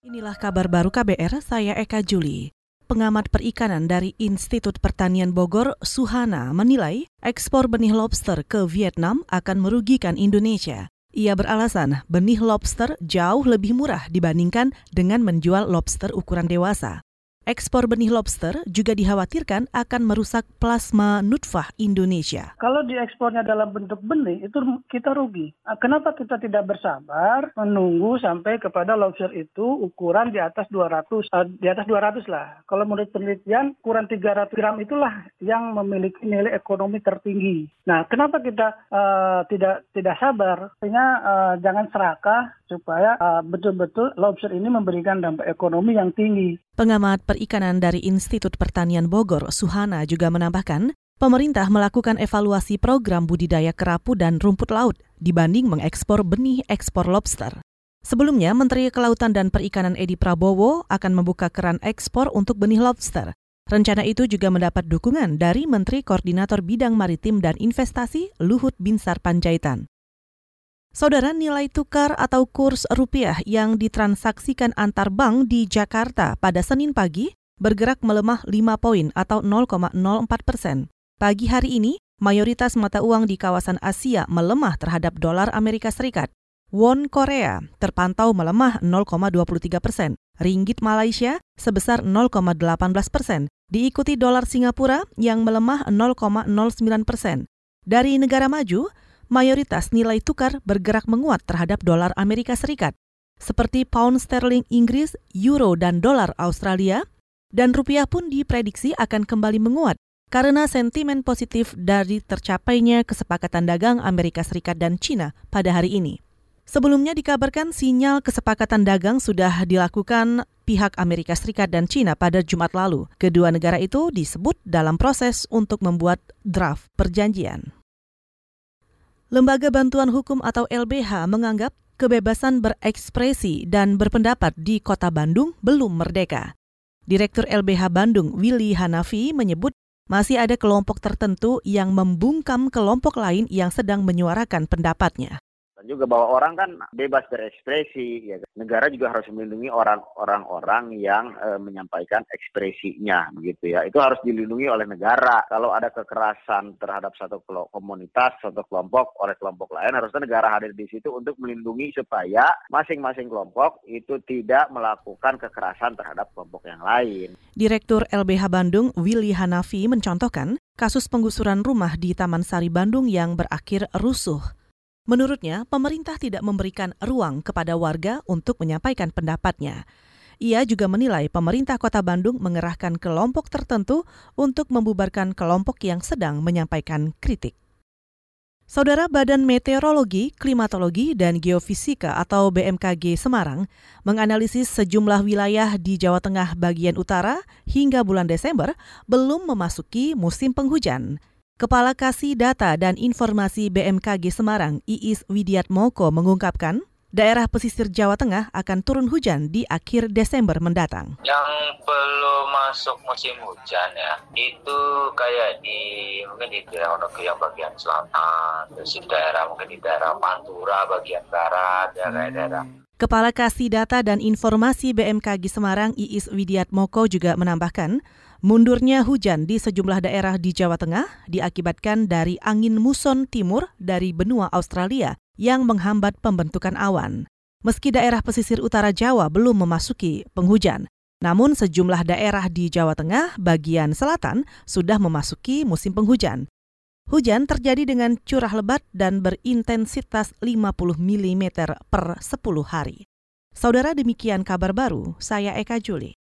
Inilah kabar baru KBR, saya Eka Juli. Pengamat perikanan dari Institut Pertanian Bogor, Suhana, menilai ekspor benih lobster ke Vietnam akan merugikan Indonesia. Ia beralasan benih lobster jauh lebih murah dibandingkan dengan menjual lobster ukuran dewasa. Ekspor benih lobster juga dikhawatirkan akan merusak plasma nutfah Indonesia. Kalau diekspornya dalam bentuk benih, itu kita rugi. Nah, kenapa kita tidak bersabar menunggu sampai kepada lobster itu ukuran di atas 200, uh, eh, di atas 200 lah. Kalau menurut penelitian, ukuran 300 gram itulah yang memiliki nilai ekonomi tertinggi. Nah, kenapa kita uh, tidak tidak sabar? Sehingga uh, jangan serakah supaya betul-betul uh, lobster ini memberikan dampak ekonomi yang tinggi. Pengamat perikanan dari Institut Pertanian Bogor, Suhana, juga menambahkan, pemerintah melakukan evaluasi program budidaya kerapu dan rumput laut dibanding mengekspor benih ekspor lobster. Sebelumnya, Menteri Kelautan dan Perikanan Edi Prabowo akan membuka keran ekspor untuk benih lobster. Rencana itu juga mendapat dukungan dari Menteri Koordinator Bidang Maritim dan Investasi Luhut Binsar Panjaitan. Saudara nilai tukar atau kurs rupiah yang ditransaksikan antar bank di Jakarta pada Senin pagi bergerak melemah 5 poin atau 0,04 persen. Pagi hari ini, mayoritas mata uang di kawasan Asia melemah terhadap dolar Amerika Serikat. Won Korea terpantau melemah 0,23 persen, ringgit Malaysia sebesar 0,18 persen, diikuti dolar Singapura yang melemah 0,09 persen. Dari negara maju, mayoritas nilai tukar bergerak menguat terhadap dolar Amerika Serikat, seperti pound sterling Inggris, euro, dan dolar Australia, dan rupiah pun diprediksi akan kembali menguat karena sentimen positif dari tercapainya kesepakatan dagang Amerika Serikat dan China pada hari ini. Sebelumnya dikabarkan sinyal kesepakatan dagang sudah dilakukan pihak Amerika Serikat dan China pada Jumat lalu. Kedua negara itu disebut dalam proses untuk membuat draft perjanjian. Lembaga Bantuan Hukum atau LBH menganggap kebebasan berekspresi dan berpendapat di Kota Bandung belum merdeka. Direktur LBH Bandung, Willy Hanafi, menyebut masih ada kelompok tertentu yang membungkam kelompok lain yang sedang menyuarakan pendapatnya. Juga bahwa orang kan bebas berekspresi, ya. negara juga harus melindungi orang-orang yang e, menyampaikan ekspresinya, begitu ya. Itu harus dilindungi oleh negara. Kalau ada kekerasan terhadap satu komunitas, satu kelompok oleh kelompok lain, harusnya negara hadir di situ untuk melindungi supaya masing-masing kelompok itu tidak melakukan kekerasan terhadap kelompok yang lain. Direktur LBH Bandung Willy Hanafi mencontohkan kasus penggusuran rumah di Taman Sari Bandung yang berakhir rusuh. Menurutnya, pemerintah tidak memberikan ruang kepada warga untuk menyampaikan pendapatnya. Ia juga menilai pemerintah Kota Bandung mengerahkan kelompok tertentu untuk membubarkan kelompok yang sedang menyampaikan kritik. Saudara Badan Meteorologi, Klimatologi, dan Geofisika atau BMKG Semarang menganalisis sejumlah wilayah di Jawa Tengah bagian utara hingga bulan Desember belum memasuki musim penghujan. Kepala Kasih Data dan Informasi BMKG Semarang, Iis Widiatmoko mengungkapkan, daerah pesisir Jawa Tengah akan turun hujan di akhir Desember mendatang. Yang belum masuk musim hujan ya, itu kayak di mungkin di daerah yang bagian selatan, terus di daerah mungkin di daerah Pantura bagian barat, daerah-daerah hmm. Kepala Kasih Data dan Informasi BMKG Semarang Iis Widiatmoko juga menambahkan, Mundurnya hujan di sejumlah daerah di Jawa Tengah diakibatkan dari angin muson timur dari benua Australia yang menghambat pembentukan awan. Meski daerah pesisir utara Jawa belum memasuki penghujan, namun sejumlah daerah di Jawa Tengah bagian selatan sudah memasuki musim penghujan. Hujan terjadi dengan curah lebat dan berintensitas 50 mm per 10 hari. Saudara demikian kabar baru, saya Eka Juli.